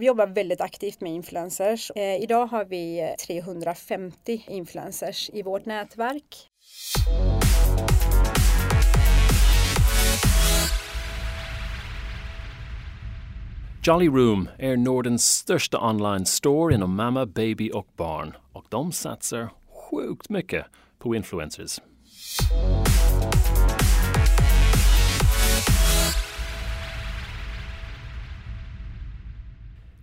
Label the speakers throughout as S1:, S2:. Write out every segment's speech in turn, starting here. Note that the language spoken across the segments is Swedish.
S1: Vi jobbar väldigt aktivt med influencers. Eh, idag har vi eh, 350 influencers i vårt nätverk.
S2: Jolly Room är Nordens största online store inom mamma, baby och barn och de satsar sjukt mycket på influencers.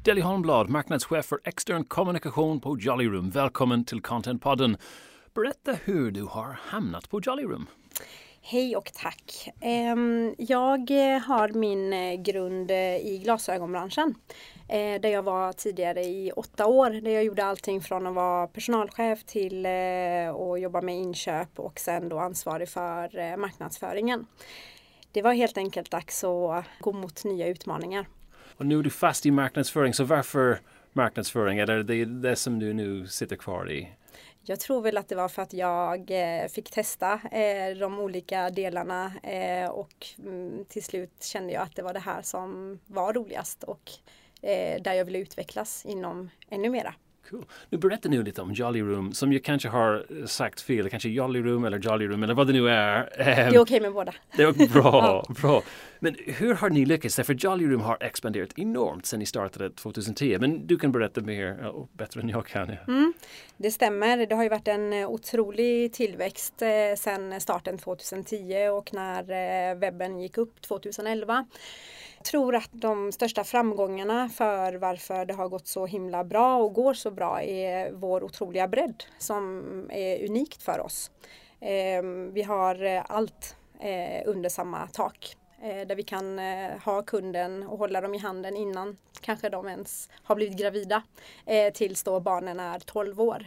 S2: Deli Holmblad, marknadschef för extern kommunikation på Jolly Room. Välkommen till Contentpodden. Berätta hur du har hamnat på Jolly Room.
S1: Hej och tack. Ehm, jag eh, har min eh, grund eh, i glasögonbranschen. Där jag var tidigare i åtta år. Där jag gjorde allting från att vara personalchef till att jobba med inköp och sen då ansvarig för marknadsföringen. Det var helt enkelt dags att gå mot nya utmaningar.
S2: Och nu är du fast i marknadsföring, så varför marknadsföring? Eller det det som du nu sitter kvar i?
S1: Jag tror väl att det var för att jag eh, fick testa eh, de olika delarna eh, och mm, till slut kände jag att det var det här som var roligast och där jag ville utvecklas inom ännu mera.
S2: Cool. Nu berätta nu lite om Jolly Room som jag kanske har sagt fel, kanske Jolly Room eller Jolly Room eller vad det nu är.
S1: Det är okej okay med båda.
S2: Det är bra, bra. Men hur har ni lyckats? För Jolly Room har expanderat enormt sedan ni startade 2010. Men du kan berätta mer och bättre än jag kan. Ja. Mm,
S1: det stämmer. Det har ju varit en otrolig tillväxt eh, sedan starten 2010 och när eh, webben gick upp 2011 tror att de största framgångarna för varför det har gått så himla bra och går så bra är vår otroliga bredd som är unikt för oss. Ehm, vi har eh, allt eh, under samma tak eh, där vi kan ha kunden och hålla dem i handen innan kanske de ens har blivit gravida tills då barnen är 12 år.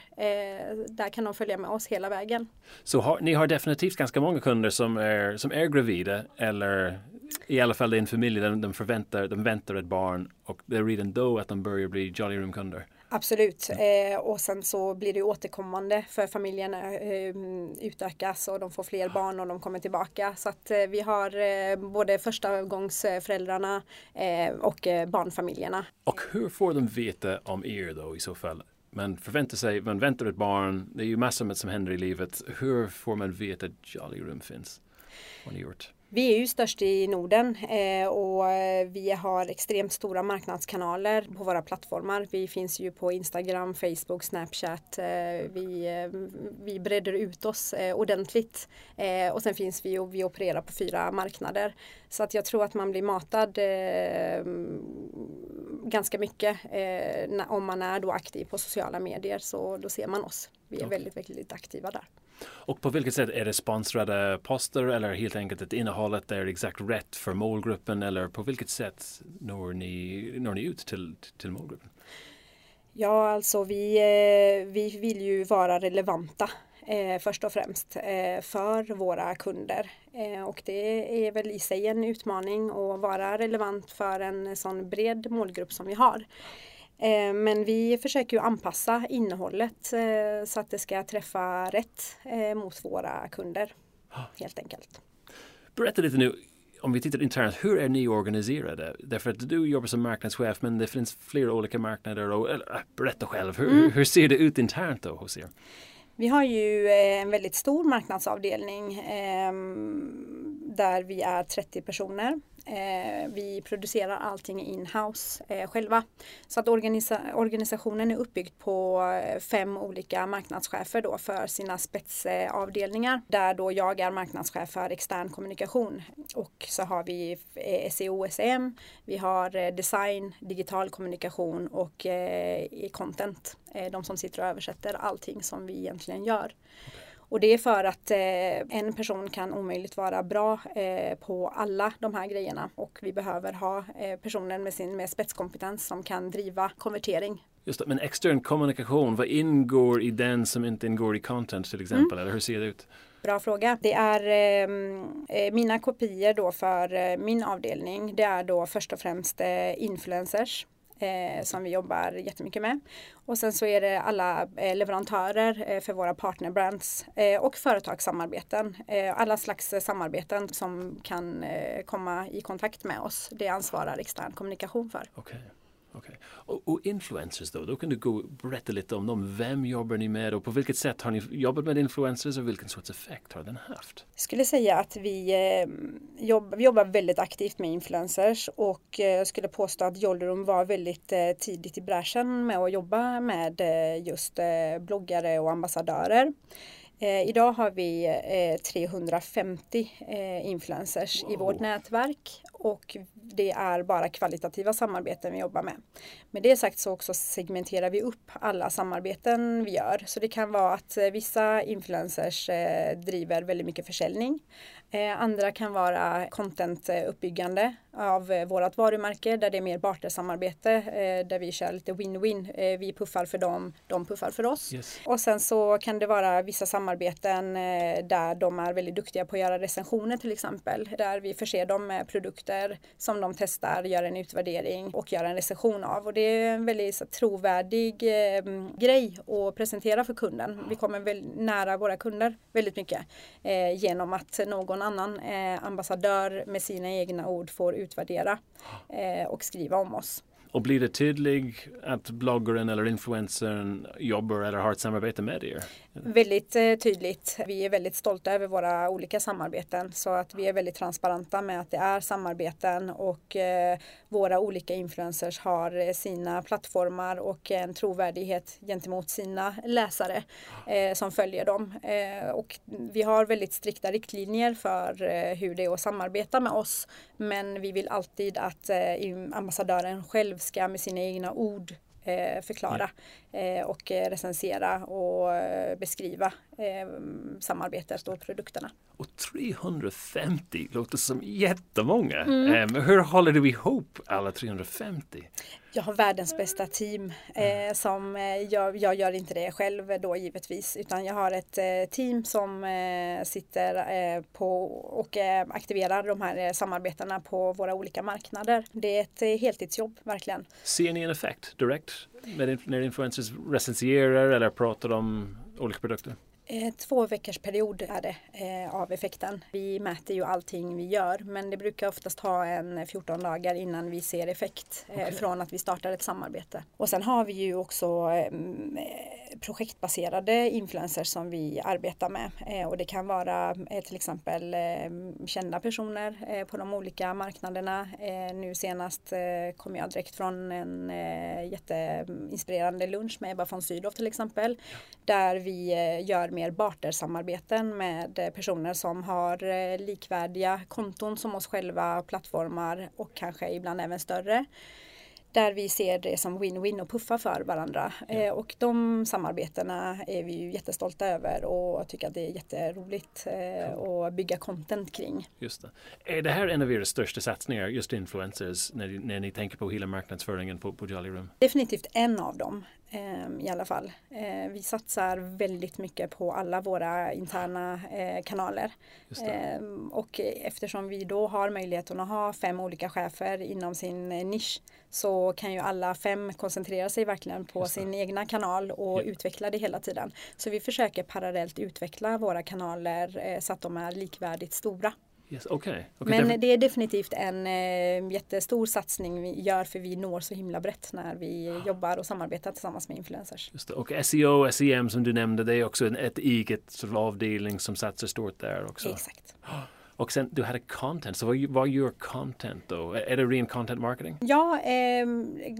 S1: Där kan de följa med oss hela vägen.
S2: Så har, ni har definitivt ganska många kunder som är, som är gravida eller i alla fall i en familj där de förväntar, de väntar ett barn och det är redan då att de börjar bli Jolly Room-kunder.
S1: Absolut eh, och sen så blir det återkommande för familjen eh, utökas och de får fler barn och de kommer tillbaka. Så att eh, vi har eh, både förstagångsföräldrarna eh, och eh, barnfamiljerna.
S2: Och hur får de veta om er då i så fall? Man förväntar sig, man väntar ett barn, det är ju massor som händer i livet. Hur får man veta att Jolly Room finns? Vad har ni gjort?
S1: Vi är ju störst i Norden eh, och vi har extremt stora marknadskanaler på våra plattformar. Vi finns ju på Instagram, Facebook, Snapchat. Eh, vi, eh, vi bredder ut oss ordentligt och sen finns vi och vi opererar på fyra marknader. Så att jag tror att man blir matad ganska mycket om man är då aktiv på sociala medier så då ser man oss. Vi är väldigt, väldigt aktiva där.
S2: Och på vilket sätt är det sponsrade poster eller helt enkelt att innehållet är exakt rätt för målgruppen eller på vilket sätt når ni, når ni ut till, till målgruppen?
S1: Ja, alltså vi, eh, vi vill ju vara relevanta eh, först och främst eh, för våra kunder. Eh, och det är väl i sig en utmaning att vara relevant för en sån bred målgrupp som vi har. Eh, men vi försöker ju anpassa innehållet eh, så att det ska träffa rätt mot våra kunder. Helt enkelt.
S2: Berätta lite nu, om vi tittar internt, hur är ni organiserade? Därför att du jobbar som marknadschef men det finns flera olika marknader. Och, eller, berätta själv, hur, mm. hur ser det ut internt då hos er?
S1: Vi har ju en väldigt stor marknadsavdelning eh, där vi är 30 personer Eh, Eh, vi producerar allting in-house eh, själva. Så att organisa organisationen är uppbyggd på eh, fem olika marknadschefer då för sina spetsavdelningar. Där då jag är marknadschef för extern kommunikation. Och så har vi eh, SEO, SEM, vi har design, digital kommunikation och content. De som sitter och översätter allting som vi egentligen gör. Och det är för att eh, en person kan omöjligt vara bra eh, på alla de här grejerna och vi behöver ha eh, personer med sin med spetskompetens som kan driva konvertering.
S2: Just det, men extern kommunikation, vad ingår i den som inte ingår i content till exempel? Mm. Eller hur ser det ut?
S1: Bra fråga. Det är ehm, eh, mina kopior då för eh, min avdelning. Det är då först och främst eh, influencers eh, som vi jobbar jättemycket med. Och sen så är det alla eh, leverantörer eh, för våra partnerbrands eh, och företagssamarbeten. Eh, alla slags samarbeten som kan eh, komma i kontakt med oss. Det ansvarar extern kommunikation för.
S2: Okay. Okay. Och, och, influencers då, då kan du gå berätta lite om dem. Vem jobbar ni med och på vilket sätt har ni jobbat med influencers och vilken sorts effekt har den haft?
S1: Jag skulle säga att vi, eh, jobb, vi jobbar väldigt aktivt med influencers och eh, jag skulle påstå att Jollerum var väldigt eh, tidigt i bräschen med att jobba med eh, just eh, bloggare och ambassadörer. Eh, idag har vi eh, 350 eh, influencers wow. i vårt nätverk och det är bara kvalitativa samarbeten vi jobbar med. Med det sagt så också segmenterar vi upp alla samarbeten vi gör. Så det kan vara att eh, vissa influencers eh, driver väldigt mycket försäljning. Eh, andra kan vara contentuppbyggande av eh, vårat varumärke där det är mer bartersamarbete eh, där vi kör lite win-win. Vi puffar för dem, de puffar för oss. Yes. Och sen så kan det vara vissa samarbeten där de är väldigt duktiga på att göra recensioner till exempel. Där vi förser dem med produkter som de testar, gör en utvärdering och gör en recension av. Och det är en väldigt så, trovärdig eh, grej att presentera för kunden. Vi kommer väl nära våra kunder väldigt mycket eh, genom att någon annan ambassadör med sina egna ord får utvärdera eh, och skriva om oss.
S2: Och blir det tydligt att bloggaren eller influencern jobbar eller har ett samarbete med er?
S1: Väldigt eh, tydligt. Vi är väldigt stolta över våra olika samarbeten så att vi är väldigt transparenta med att det är samarbeten och eh, våra olika influencers har eh, sina plattformar och en trovärdighet gentemot sina läsare eh, som följer dem. Eh, och vi har väldigt strikta riktlinjer för eh, hur det är att samarbeta med oss men vi vill alltid att eh, ambassadören själv ska med sina egna ord eh, förklara eh, och recensera och eh, beskriva eh, samarbetet och produkterna.
S2: Och 350 låter som jättemånga. Mm. hur håller du ihop alla 350?
S1: Jag har världens bästa team eh, som eh, jag, jag, gör inte det själv då givetvis utan jag har ett eh, team som eh, sitter eh, på och eh, aktiverar de här samarbetena på våra olika marknader. Det är ett heltidsjobb verkligen.
S2: Ser ni en effekt direkt när influencers recensierar eller pratar om olika produkter?
S1: Eh, två veckors period är det eh, av effekten. Vi mäter ju allting vi gör men det brukar oftast ha en 14 dagar innan vi ser effekt eh, okay. från att vi startar ett samarbete. Och sen har vi ju också projektbaserade influencers som vi arbetar med. Eh, och det kan vara eh, till exempel eh, kända personer på de olika marknaderna. Nu senast kom jag direkt från en jätteinspirerande lunch med Ebba von Sydow till exempel. Där vi gör mer bartersamarbeten med personer som har likvärdiga konton som oss själva, plattformar och kanske ibland även större där vi ser det som win-win och puffa för varandra. Ja. Eh, och de samarbetena är vi ju jättestolta över och tycker att det är jätteroligt eh, att bygga content kring.
S2: Just det. Är det här en av era största satsningar, just influencers, när, när ni tänker på hela marknadsföringen på, på Jolly Room?
S1: Definitivt en av dem. Ehm, i alla fall. Ehm, vi satsar väldigt mycket på alla våra interna eh, kanaler. Ehm, och eftersom vi då har möjligheten att ha fem olika chefer inom sin eh, nisch så kan ju alla fem koncentrera sig verkligen på sin egna kanal och ja. utveckla det hela tiden. Så vi försöker parallellt utveckla våra kanaler eh, så att de är likvärdigt stora.
S2: Yes, okay.
S1: okay. Men det är definitivt en eh, jättestor satsning vi gör för vi når så himla brett när vi ah. jobbar och samarbetar tillsammans med influencers.
S2: Just det. Och SEO, SEM som du nämnde det är också en, ett eget sort of avdelning som satsar stort där också.
S1: Exakt.
S2: Och sen du hade content, så vad, vad gör content då? Är det ren content marketing?
S1: Ja, eh,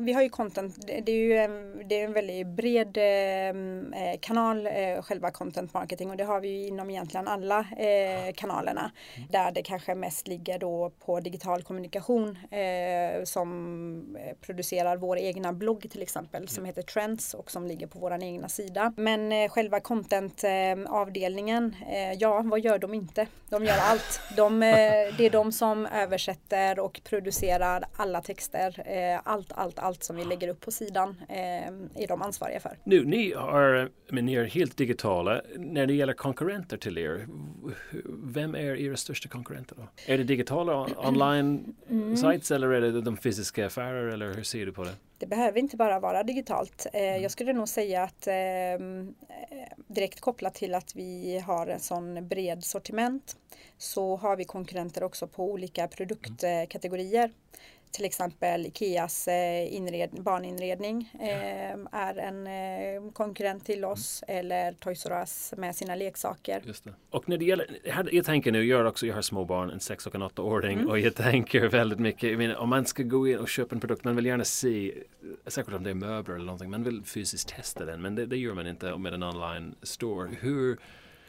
S1: vi har ju content. Det är ju en, det är en väldigt bred ehm, eh, kanal, eh, själva content marketing och det har vi inom egentligen alla eh, kanalerna. Mm. Där det kanske mest ligger då på digital kommunikation eh, som eh, producerar vår egna blogg till exempel som heter Trends och som ligger på vår egna sida. Men själva content-avdelningen, ja vad gör de inte? De gör allt. De, eh, det är de som översätter och producerar alla texter. Eh, allt, allt, allt som vi lägger upp på sidan eh, är de ansvariga för.
S2: Nu, ni, har, men ni är helt digitala. När det gäller konkurrenter till er, vem är era största konkurrenter då? Är det digitala online mm. sites eller är det de fysiska affärer eller hur ser du på det?
S1: Det behöver inte bara vara digitalt. Mm. Jag skulle nog säga att ehm, direkt kopplat till att vi har en sån bred sortiment så har vi konkurrenter också på olika produktkategorier. Till exempel Ikeas eh, inred, barninredning eh, är en eh, konkurrent till oss mm. eller Toys R Us med sina leksaker.
S2: Och när det gäller, jag tänker nu, jag, också, jag har små barn, en sex och en åttaåring mm. och jag tänker väldigt mycket, menar, om man ska gå in och köpa en produkt, man vill gärna se, säkert om det är möbler eller någonting, man vill fysiskt testa den men det, det gör man inte med en online store. Hur,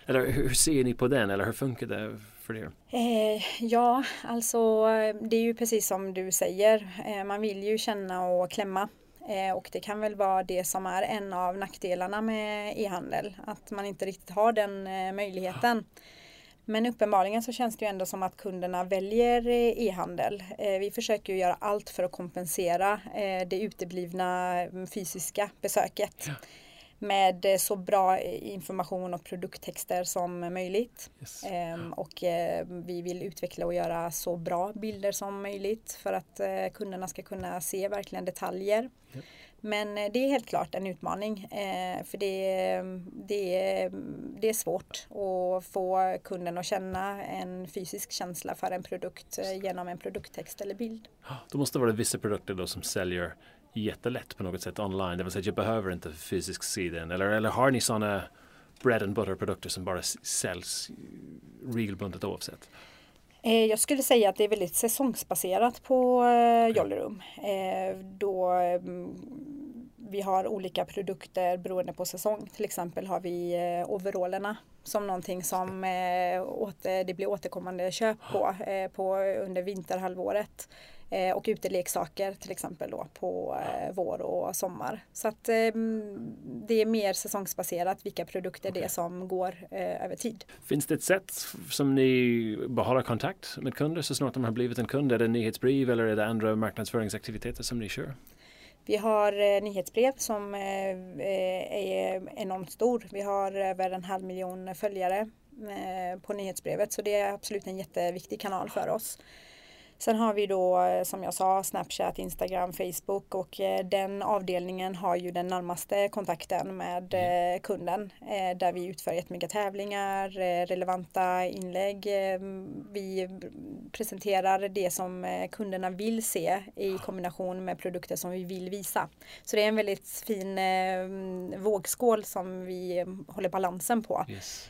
S2: eller hur ser ni på den eller hur funkar det för er?
S1: Eh, ja, alltså det är ju precis som du säger. Eh, man vill ju känna och klämma. Eh, och det kan väl vara det som är en av nackdelarna med e-handel. Att man inte riktigt har den möjligheten. Men uppenbarligen så känns det ju ändå som att kunderna väljer eh, e-handel. Eh, vi försöker ju göra allt för att kompensera det uteblivna mm, fysiska besöket. Ja med eh, så bra information och produkttexter som möjligt. Yes. Ehm, och eh, vi vill utveckla och göra så bra bilder som möjligt för att eh, kunderna ska kunna se verkligen detaljer. Yep. Men det är helt klart en utmaning för det, det, det är svårt att få kunden att känna en fysisk känsla för en produkt genom en produkttext eller bild.
S2: Då måste det vara vissa produkter då som säljer jättelätt på något sätt online. Det vill säga jag behöver inte fysisk sidan. Eller, eller har ni sådana bread and butter produkter som bara säljs regelbundet oavsett?
S1: Eh, jag skulle säga att det är väldigt säsongsbaserat på eh, Jollerum. Eh, då mm, vi har olika produkter beroende på säsong. Till exempel har vi overallerna som någonting som det blir återkommande köp på, på under vinterhalvåret. Eh, och uteleksaker till exempel då på eh, vår och sommar. Så att eh, det är mer säsongsbaserat vilka produkter okay. det är som går över tid.
S2: Finns det ett sätt som ni behåller kontakt med kunder så snart de har blivit en kund? Är det nyhetsbrev eller är det andra marknadsföringsaktiviteter som ni kör?
S1: Vi har nyhetsbrev som är enormt stor. Vi har över en halv miljon följare på nyhetsbrevet så det är absolut en jätteviktig kanal för oss. Sen har vi då eh, som jag sa Snapchat, Instagram, Facebook och eh, den avdelningen har ju den närmaste kontakten med mm. eh, kunden där vi utför jättemycket tävlingar, relevanta inlägg. Vi presenterar det som kunderna vill se i kombination med produkter som vi vill visa. Så det är en väldigt fin vågskål som vi håller balansen på. Yes.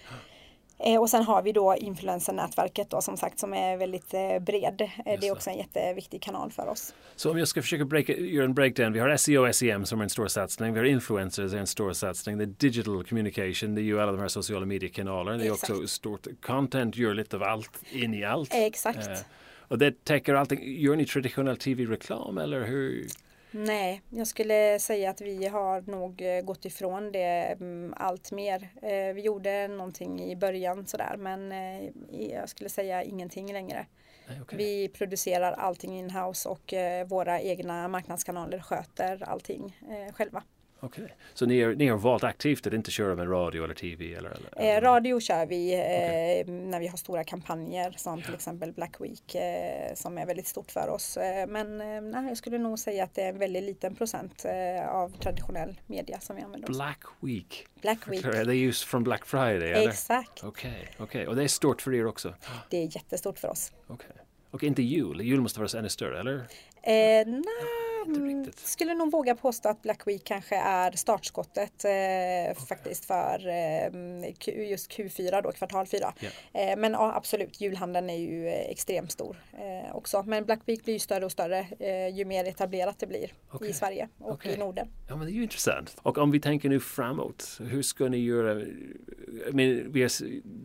S1: Eh, och sen har vi då influencernätverket då som sagt som är väldigt eh, bred. Eh, det är också en jätteviktig kanal för oss.
S2: Så om jag ska försöka göra en breakdown. Vi har SEO och SEM som är en stor satsning. Vi har influencers är en stor satsning. Det är digital communication. Det är ju alla de här sociala mediekanalerna. Det är Exakt. också stort. Content gör lite av allt in i allt.
S1: Exakt. Eh,
S2: och det täcker allting. Gör ni traditionell tv-reklam eller hur?
S1: Nej, jag skulle säga att vi har nog eh, gått ifrån det mm, allt mer. Eh, vi gjorde någonting i början sådär men eh, jag skulle säga ingenting längre. Nej, okay. Vi producerar allting in-house och våra egna marknadskanaler sköter allting själva.
S2: Okej, okay. så ni, är, ni har valt aktivt att inte köra med radio eller tv? Eller,
S1: eller? Eh, radio kör vi eh, okay. när vi har stora kampanjer som ja. till exempel Black Week eh, som är väldigt stort för oss. Eh, men eh, nej, jag skulle nog säga att det är en väldigt liten procent eh, av traditionell media som vi använder.
S2: Black Week?
S1: Black Week.
S2: Är det just från Black Friday? Eller?
S1: Exakt.
S2: Okej, okay. okay. och det är stort för er också?
S1: Det är jättestort för oss.
S2: Okay. Och inte jul? Jul måste vara ännu större, eller?
S1: Eh, nej, skulle nog våga påstå att Black Week kanske är startskottet eh, okay. faktiskt för eh, just Q4 då, kvartal 4. Yeah. Eh, men ja, absolut, julhandeln är ju eh, extremt stor eh, också. Men Black Week blir ju större och större eh, ju mer etablerat det blir okay. i Sverige och okay. i Norden.
S2: Ja, men det är ju intressant. Och om vi tänker nu framåt, hur ska ni göra? Men vi har,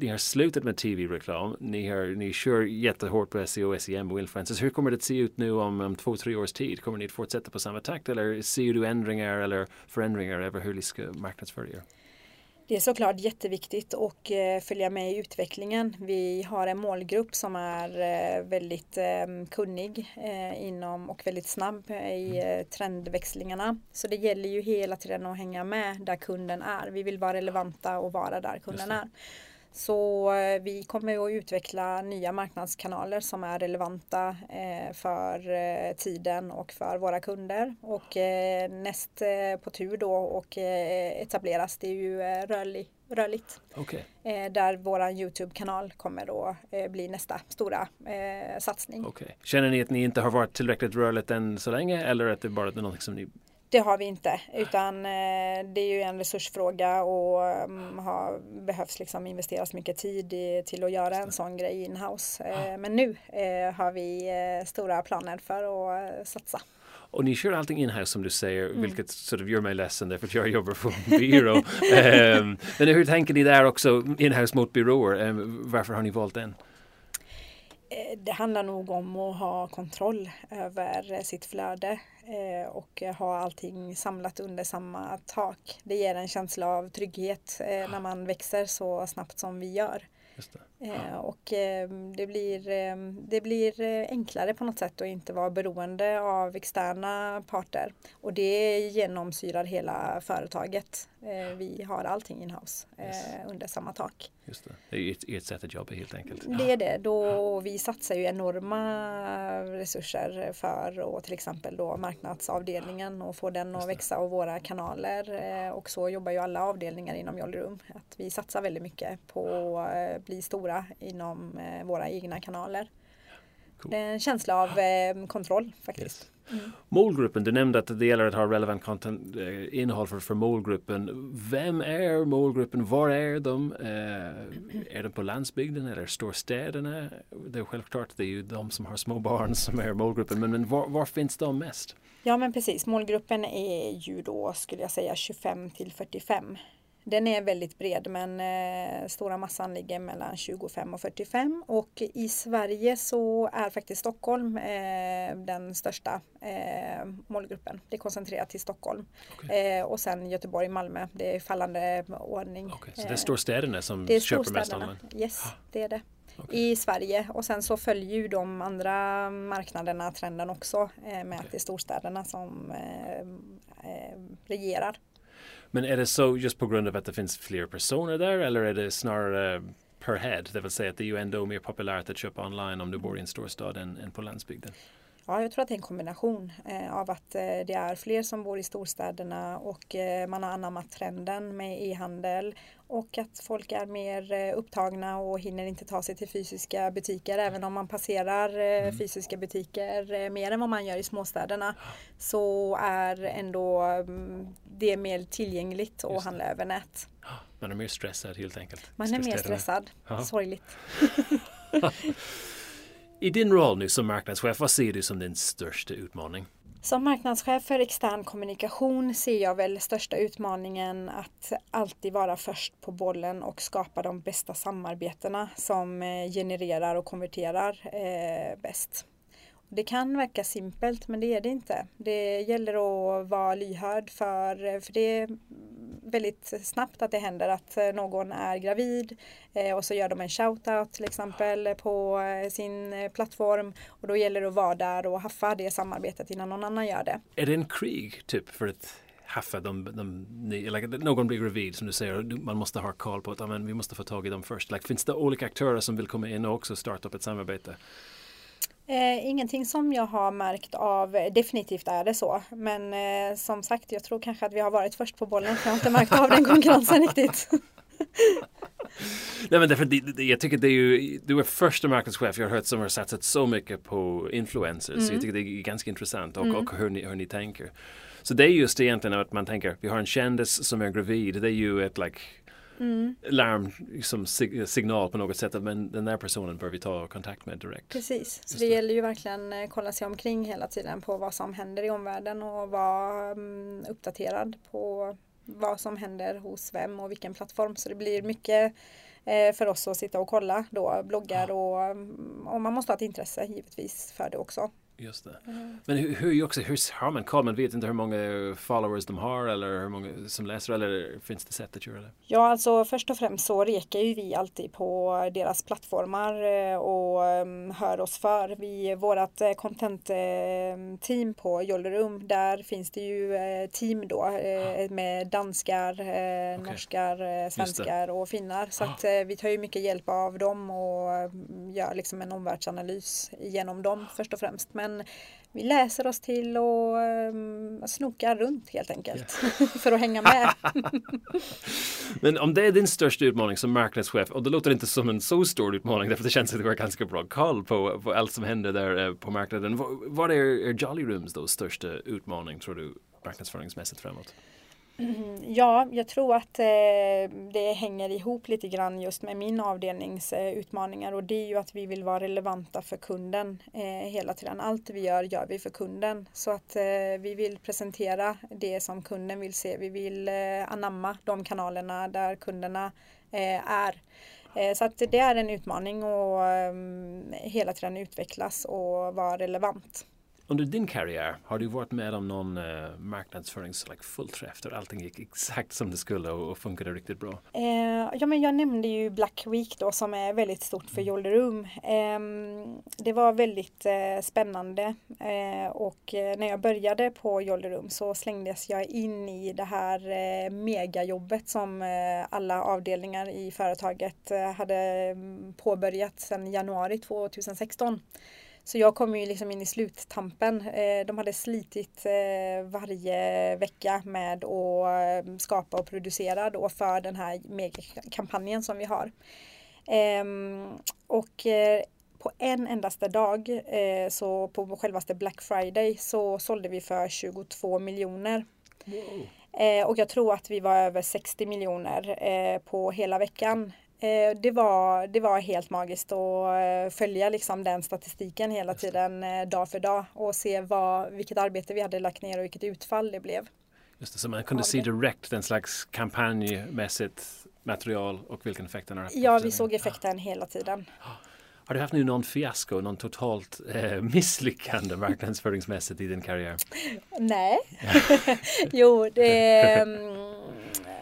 S2: ni har slutat med tv-reklam, ni, har, ni kör jättehårt på SEO, SEM och influencers. Hur kommer det att se ut nu om, om två, tre års tid? Kommer ni att fortsätta på samma takt eller ser du ändringar eller förändringar över hur ni ska marknadsföra er?
S1: Det är såklart jätteviktigt att eh, följa med i utvecklingen. Vi har en målgrupp som är eh, väldigt eh, kunnig inom och väldigt snabb i mm. trendväxlingarna. Så det gäller ju hela tiden att hänga med där kunden är. Vi vill vara relevanta och vara där kunden är. Så eh, vi kommer att utveckla nya marknadskanaler som är relevanta eh, för eh, tiden och för våra kunder. Och näst på tur då och etableras det är ju rörlig rörligt.
S2: Okay.
S1: Där vår Youtube-kanal kommer då bli nästa stora satsning.
S2: Okay. Känner ni att ni inte har varit tillräckligt rörligt än så länge eller att det bara är något som ni
S1: det har vi inte utan det är ju en resursfråga och um, har, behövs liksom investeras mycket tid i, till att göra en sån grej inhouse. Ja. Men nu har vi stora planer för att satsa.
S2: Och ni kör allting in-house som du säger, mm. vilket sort of gör mig ledsen därför att jag jobbar på byrå. um, men hur tänker ni där också, in-house mot byråer? Um, varför har ni valt den?
S1: Eh, det handlar nog om att ha kontroll över sitt flöde eh, och ha allting samlat under samma tak. Det ger en känsla av trygghet eh, när man växer så snabbt som vi gör. Eh, och eh, det blir, eh, det blir enklare på något sätt att inte vara beroende av externa parter. Och det genomsyrar hela företaget. Vi har allting in-house yes. under samma tak.
S2: Just det. det är ert, ert sätt att jobba helt enkelt.
S1: Det är det. Då, vi satsar ju enorma resurser för att till exempel då marknadsavdelningen och få den att växa och våra kanaler. Och så jobbar ju alla avdelningar inom Jolly Att vi satsar väldigt mycket på att bli stora stora inom eh, våra egna kanaler. Cool. En känsla av eh, kontroll faktiskt. Yes.
S2: Mm. Målgruppen, du nämnde att det gäller att ha relevant content, eh, innehåll för, för målgruppen. Vem är målgruppen? Var är de? Eh, är de på landsbygden eller storstäderna? Det är självklart, det är ju de som har små barn som är målgruppen. Men, men var, var finns de mest?
S1: Ja men precis, målgruppen är ju då skulle jag säga 25 till 45 den är väldigt bred men eh, stora massan ligger mellan 25 och 45 och i Sverige så är faktiskt Stockholm eh, den största eh, målgruppen. Det är koncentrerat till Stockholm. Okay. Eh, och sen Göteborg, Malmö. Det är fallande ordning.
S2: Okay. Så det är storstäderna som det är köper mest online?
S1: Yes, det är det. Okay. i Sverige och sen så följer ju de andra marknaderna trenden också eh, med att det är storstäderna som eh, eh, regerar.
S2: Men är det så just på grund av att det finns fler personer där eller är det snarare per head? Det vill säga att det är ju ändå mer populärt att köpa online om du bor i en storstad än, än på landsbygden.
S1: Ja, jag tror att det är en kombination eh, av att eh, det är fler som bor i storstäderna och eh, man har anammat trenden med e-handel och att folk är mer upptagna och hinner inte ta sig till fysiska butiker. Även om man passerar mm. fysiska butiker mer än vad man gör i småstäderna så är ändå mm, det mer tillgängligt att handla över nät.
S2: Man är mer stressad helt enkelt.
S1: Man är mer stressad. Sorgligt.
S2: I din roll nu som marknadschef, vad ser du som din största utmaning?
S1: Som marknadschef för extern kommunikation ser jag väl största utmaningen att alltid vara först på bollen och skapa de bästa samarbetena som eh, genererar och konverterar eh, bäst. Det kan verka simpelt men det är det inte. Det gäller att vara lyhörd för, för det är väldigt snabbt att det händer att någon är gravid eh, och så gör de en shoutout till exempel på eh, sin plattform och då gäller det att vara där och haffa det samarbetet innan någon annan gör det.
S2: Är det en krig typ för att haffa de, de, like, någon blir gravid som du säger man måste ha koll på att amen, vi måste få tag i dem först. Like, finns det olika aktörer som vill komma in och också starta upp ett samarbete?
S1: Eh, ingenting som jag har märkt av, definitivt är det så. Men eh, som sagt, jag tror kanske att vi har varit först på bollen för jag har inte märkt av den konkurrensen riktigt.
S2: Nej men därför, det, jag tycker det är ju, du är första marknadschef jag har hört som har satsat så mycket på influencers. Mm. Så jag tycker det är ganska intressant och, mm. och hur, ni, hur ni tänker. Så det är just egentligen att man tänker, vi har en kändis som är gravid, det är ju ett like mm. larm som sig, signal på något sätt. Men den där personen bör vi ta kontakt med direkt.
S1: Precis, så det, gäller ju verkligen att eh, kolla sig omkring hela tiden på vad som händer i omvärlden och vara um, uppdaterad på vad som händer hos vem och vilken plattform. Så det blir mycket eh, för oss att sitta och kolla då bloggar och, mm, och man måste ha ett intresse givetvis för det också.
S2: Just det. Mm. Men hur, hur, också, hur har man koll? Man vet inte hur många followers de har eller hur många som läser eller finns det sätt att göra det?
S1: Ja, alltså först och främst så rekar ju vi alltid på deras plattformar eh, och um, hör oss för. Vi, vårat eh, content-team på Jollerum, där finns det ju team då med danskar, okay. norskar, svenskar och finnar. Så att vi tar ju mycket hjälp av dem och gör liksom en omvärldsanalys genom dem först och främst. Men utan vi läser oss till och um, snokar runt helt enkelt för att hänga med.
S2: Men om det är din största utmaning som marknadschef och det låter inte som en så stor utmaning därför det känns att du har ganska bra koll på, på allt som händer där eh, på marknaden. Vad är, är Jolly Rooms då största utmaning tror du marknadsföringsmässigt framåt?
S1: Ja, jag tror att eh, det hänger ihop lite grann just med min avdelnings eh, utmaningar och det är ju att vi vill vara relevanta för kunden eh, hela tiden. Allt vi gör gör vi för kunden så att eh, vi vill presentera det som kunden vill se. Vi vill eh, anamma de kanalerna där kunderna eh, är. Så att det är en utmaning att ehm, hela tiden utvecklas och vara relevant.
S2: Under din karriär, har du varit med om någon uh, marknadsförings like, fullträff där allting gick exakt som det skulle och, och funkade riktigt bra?
S1: Eh, ja, men jag nämnde ju Black Week då som är väldigt stort för Jolly Room. Eh, det var väldigt eh, spännande eh, och eh, när jag började på Jolly Room så slängdes jag in i det här eh, megajobbet som alla avdelningar i företaget hade mm, påbörjat sedan januari 2016. Så jag kom ju liksom in i sluttampen. Eh, de hade slitit eh, varje vecka med att eh, skapa och producera då för den här megakampanjen som vi har. Ehm, och på en endaste dag, så på självaste Black Friday, så sålde vi för 22 miljoner. Wow. Och jag tror att vi var över 60 miljoner på hela veckan. Eh, det, var, det var helt magiskt att eh, följa liksom den statistiken hela tiden eh, dag för dag och se vad, vilket arbete vi hade lagt ner och vilket utfall det blev.
S2: Just det, så man kunde se direkt en slags kampanjmässigt material och vilken effekt den har haft?
S1: Ja, vi såg effekten hela tiden.
S2: Har du haft nu någon fiasko, någon totalt eh, misslyckande marknadsföringsmässigt i din karriär?
S1: Nej, jo det um,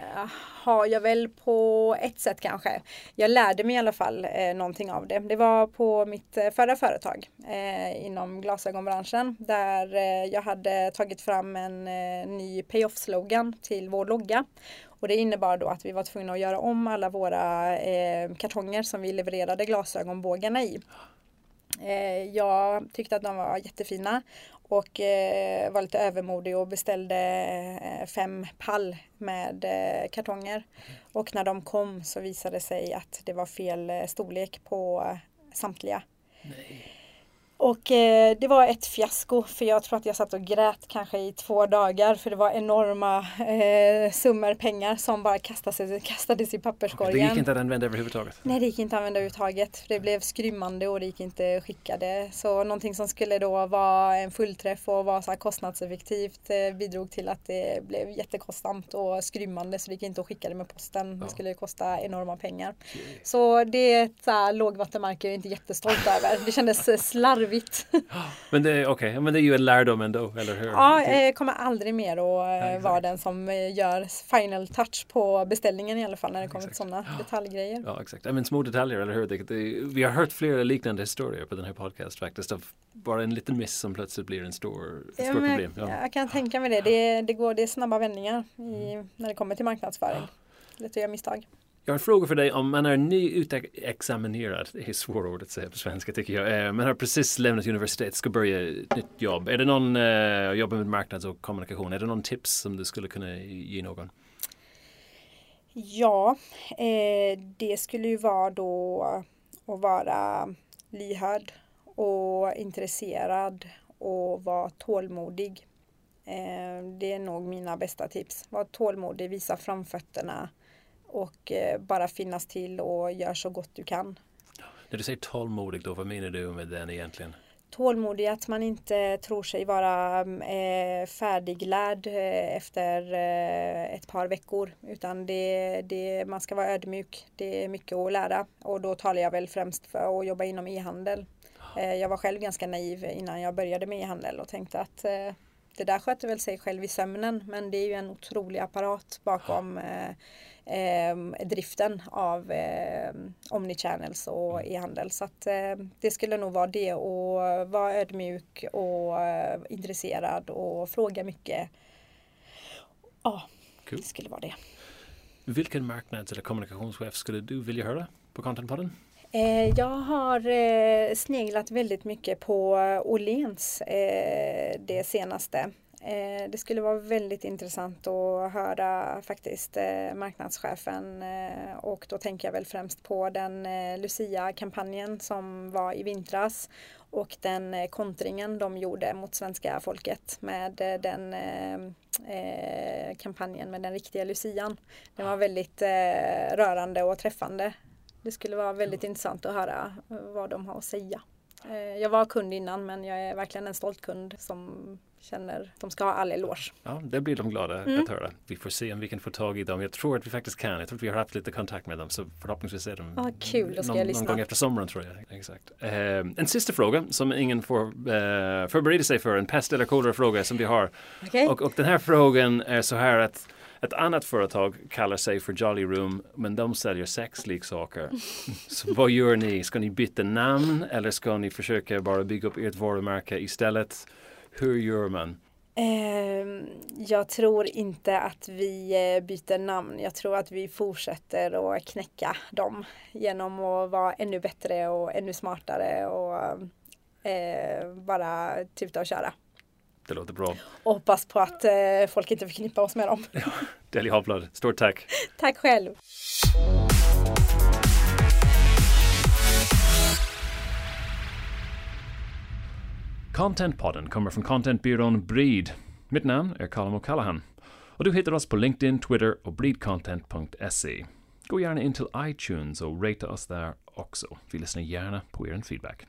S1: har jag väl på ett sätt kanske. Jag lärde mig i alla fall eh, någonting av det. Det var på mitt eh, förra företag eh, inom glasögonbranschen där eh, jag hade tagit fram en eh, ny payoff-slogan till vår logga. Och det innebar då att vi var tvungna att göra om alla våra eh, kartonger som vi levererade glasögonbågarna i. Eh, jag tyckte att de var jättefina och eh, var lite övermodig och beställde eh, fem pall med eh, kartonger. Och när de kom så visade det sig att det var fel eh, storlek på eh, samtliga. Nej. Och eh, det var ett fiasko för jag tror att jag satt och grät kanske i två dagar för det var enorma eh, summor pengar som bara kastades, kastades i papperskorgen.
S2: Det gick inte att använda överhuvudtaget?
S1: Nej det gick inte att använda överhuvudtaget. Det blev skrymmande och det gick inte att skicka det. Så någonting som skulle då vara en fullträff och vara så här kostnadseffektivt eh, bidrog till att det blev jättekostsamt och skrymmande så det gick inte att skicka det med posten. Ja. Det skulle kosta enorma pengar. Så det är ett lågvattenmärke jag är inte jättestolt över. Det kändes slarvigt larvigt.
S2: men det är okay. men det är ju en lärdom ändå, eller hur?
S1: Ja, jag kommer aldrig mer att ja, vara den som eh, gör final touch på beställningen i alla fall när det kommer till sådana detaljgrejer.
S2: Ja, exakt. Men små detaljer, eller hur? Det, det, vi har hört flera liknande historier på den här podcast faktiskt. Av bara en liten miss som plötsligt blir en stor, ett stort problem.
S1: Ja. Jag kan tänka mig det. Det, det, går, det är snabba vändningar i, när det kommer till marknadsföring. Lätt att göra misstag.
S2: Jag har en fråga för dig om man är nyutexaminerad, det är svårt ord att säga på svenska tycker jag, eh, man har precis lämnat universitet, ska börja ett nytt jobb. Är det någon, eh, uh, jobbar med marknads och kommunikation, är det någon tips som du skulle kunna ge någon?
S1: Ja, eh, det skulle ju vara då att vara lyhörd och intresserad och vara tålmodig. Eh, det är nog mina bästa tips. Var tålmodig, visa framfötterna och eh, bara finnas till och gör så gott du kan.
S2: När du säger tålmodig då, vad menar du med den egentligen?
S1: Tålmodig, att man inte tror sig vara eh, färdiglärd eh, efter eh, ett par veckor utan det, det, man ska vara ödmjuk. Det är mycket att lära och då talar jag väl främst för att jobba inom e-handel. Eh, jag var själv ganska naiv innan jag började med e-handel och tänkte att eh, det där sköter väl sig själv i sömnen men det är ju en otrolig apparat bakom eh, driften av eh, omnichannels och mm. e-handel. Så att eh, det skulle nog vara det och vara ödmjuk och eh, intresserad och fråga mycket. Ja, cool. det skulle vara det.
S2: Vilken marknads eller kommunikationschef skulle du vilja höra på Contentpodden?
S1: Eh, jag har eh, sneglat väldigt mycket på Åhléns eh, det senaste. Eh, det skulle vara väldigt intressant att höra faktiskt eh, marknadschefen eh, och då tänker jag väl främst på den Lucia-kampanjen som var i vintras och den kontringen de gjorde mot svenska folket med den kampanjen med den riktiga Lucian. Den var väldigt rörande och träffande. Det skulle vara väldigt intressant att höra vad de har att säga. Jag var kund innan men jag är verkligen en stolt kund som känner att de ska ha all eloge.
S2: Ja, det blir de glada mm. att höra. Vi får se om vi kan få tag i dem. Jag tror att vi faktiskt kan. Jag tror att vi har haft lite kontakt med dem så förhoppningsvis är de
S1: ah, kul, då ska någon, jag lyssna.
S2: någon gång efter sommaren tror jag. Exakt. Eh, en sista fråga som ingen får eh, förbereda sig för. En pest eller kolera fråga som vi har. Okay. Och, och den här frågan är så här att ett annat företag kallar sig för Jolly Room men de säljer sexleksaker. Så vad gör ni? Ska ni byta namn eller ska ni försöka bara bygga upp ert varumärke istället? Hur gör man?
S1: Ehm, jag tror inte att vi eh, byter namn. Jag tror att vi fortsätter att knäcka dem genom att vara ännu bättre och ännu smartare och eh, bara tuta och köra.
S2: Det låter bra.
S1: Och hoppas på att eh, folk inte förknippar oss med dem.
S2: Ja, Deli Havblad, stort tack.
S1: tack själv.
S2: Contentpodden kommer från contentbyrån Breed. Mitt namn är Colin O'Callaghan. Och du hittar oss på LinkedIn, Twitter och breedcontent.se. Gå gärna in till iTunes och rata oss där också. Vi lyssnar gärna på er feedback.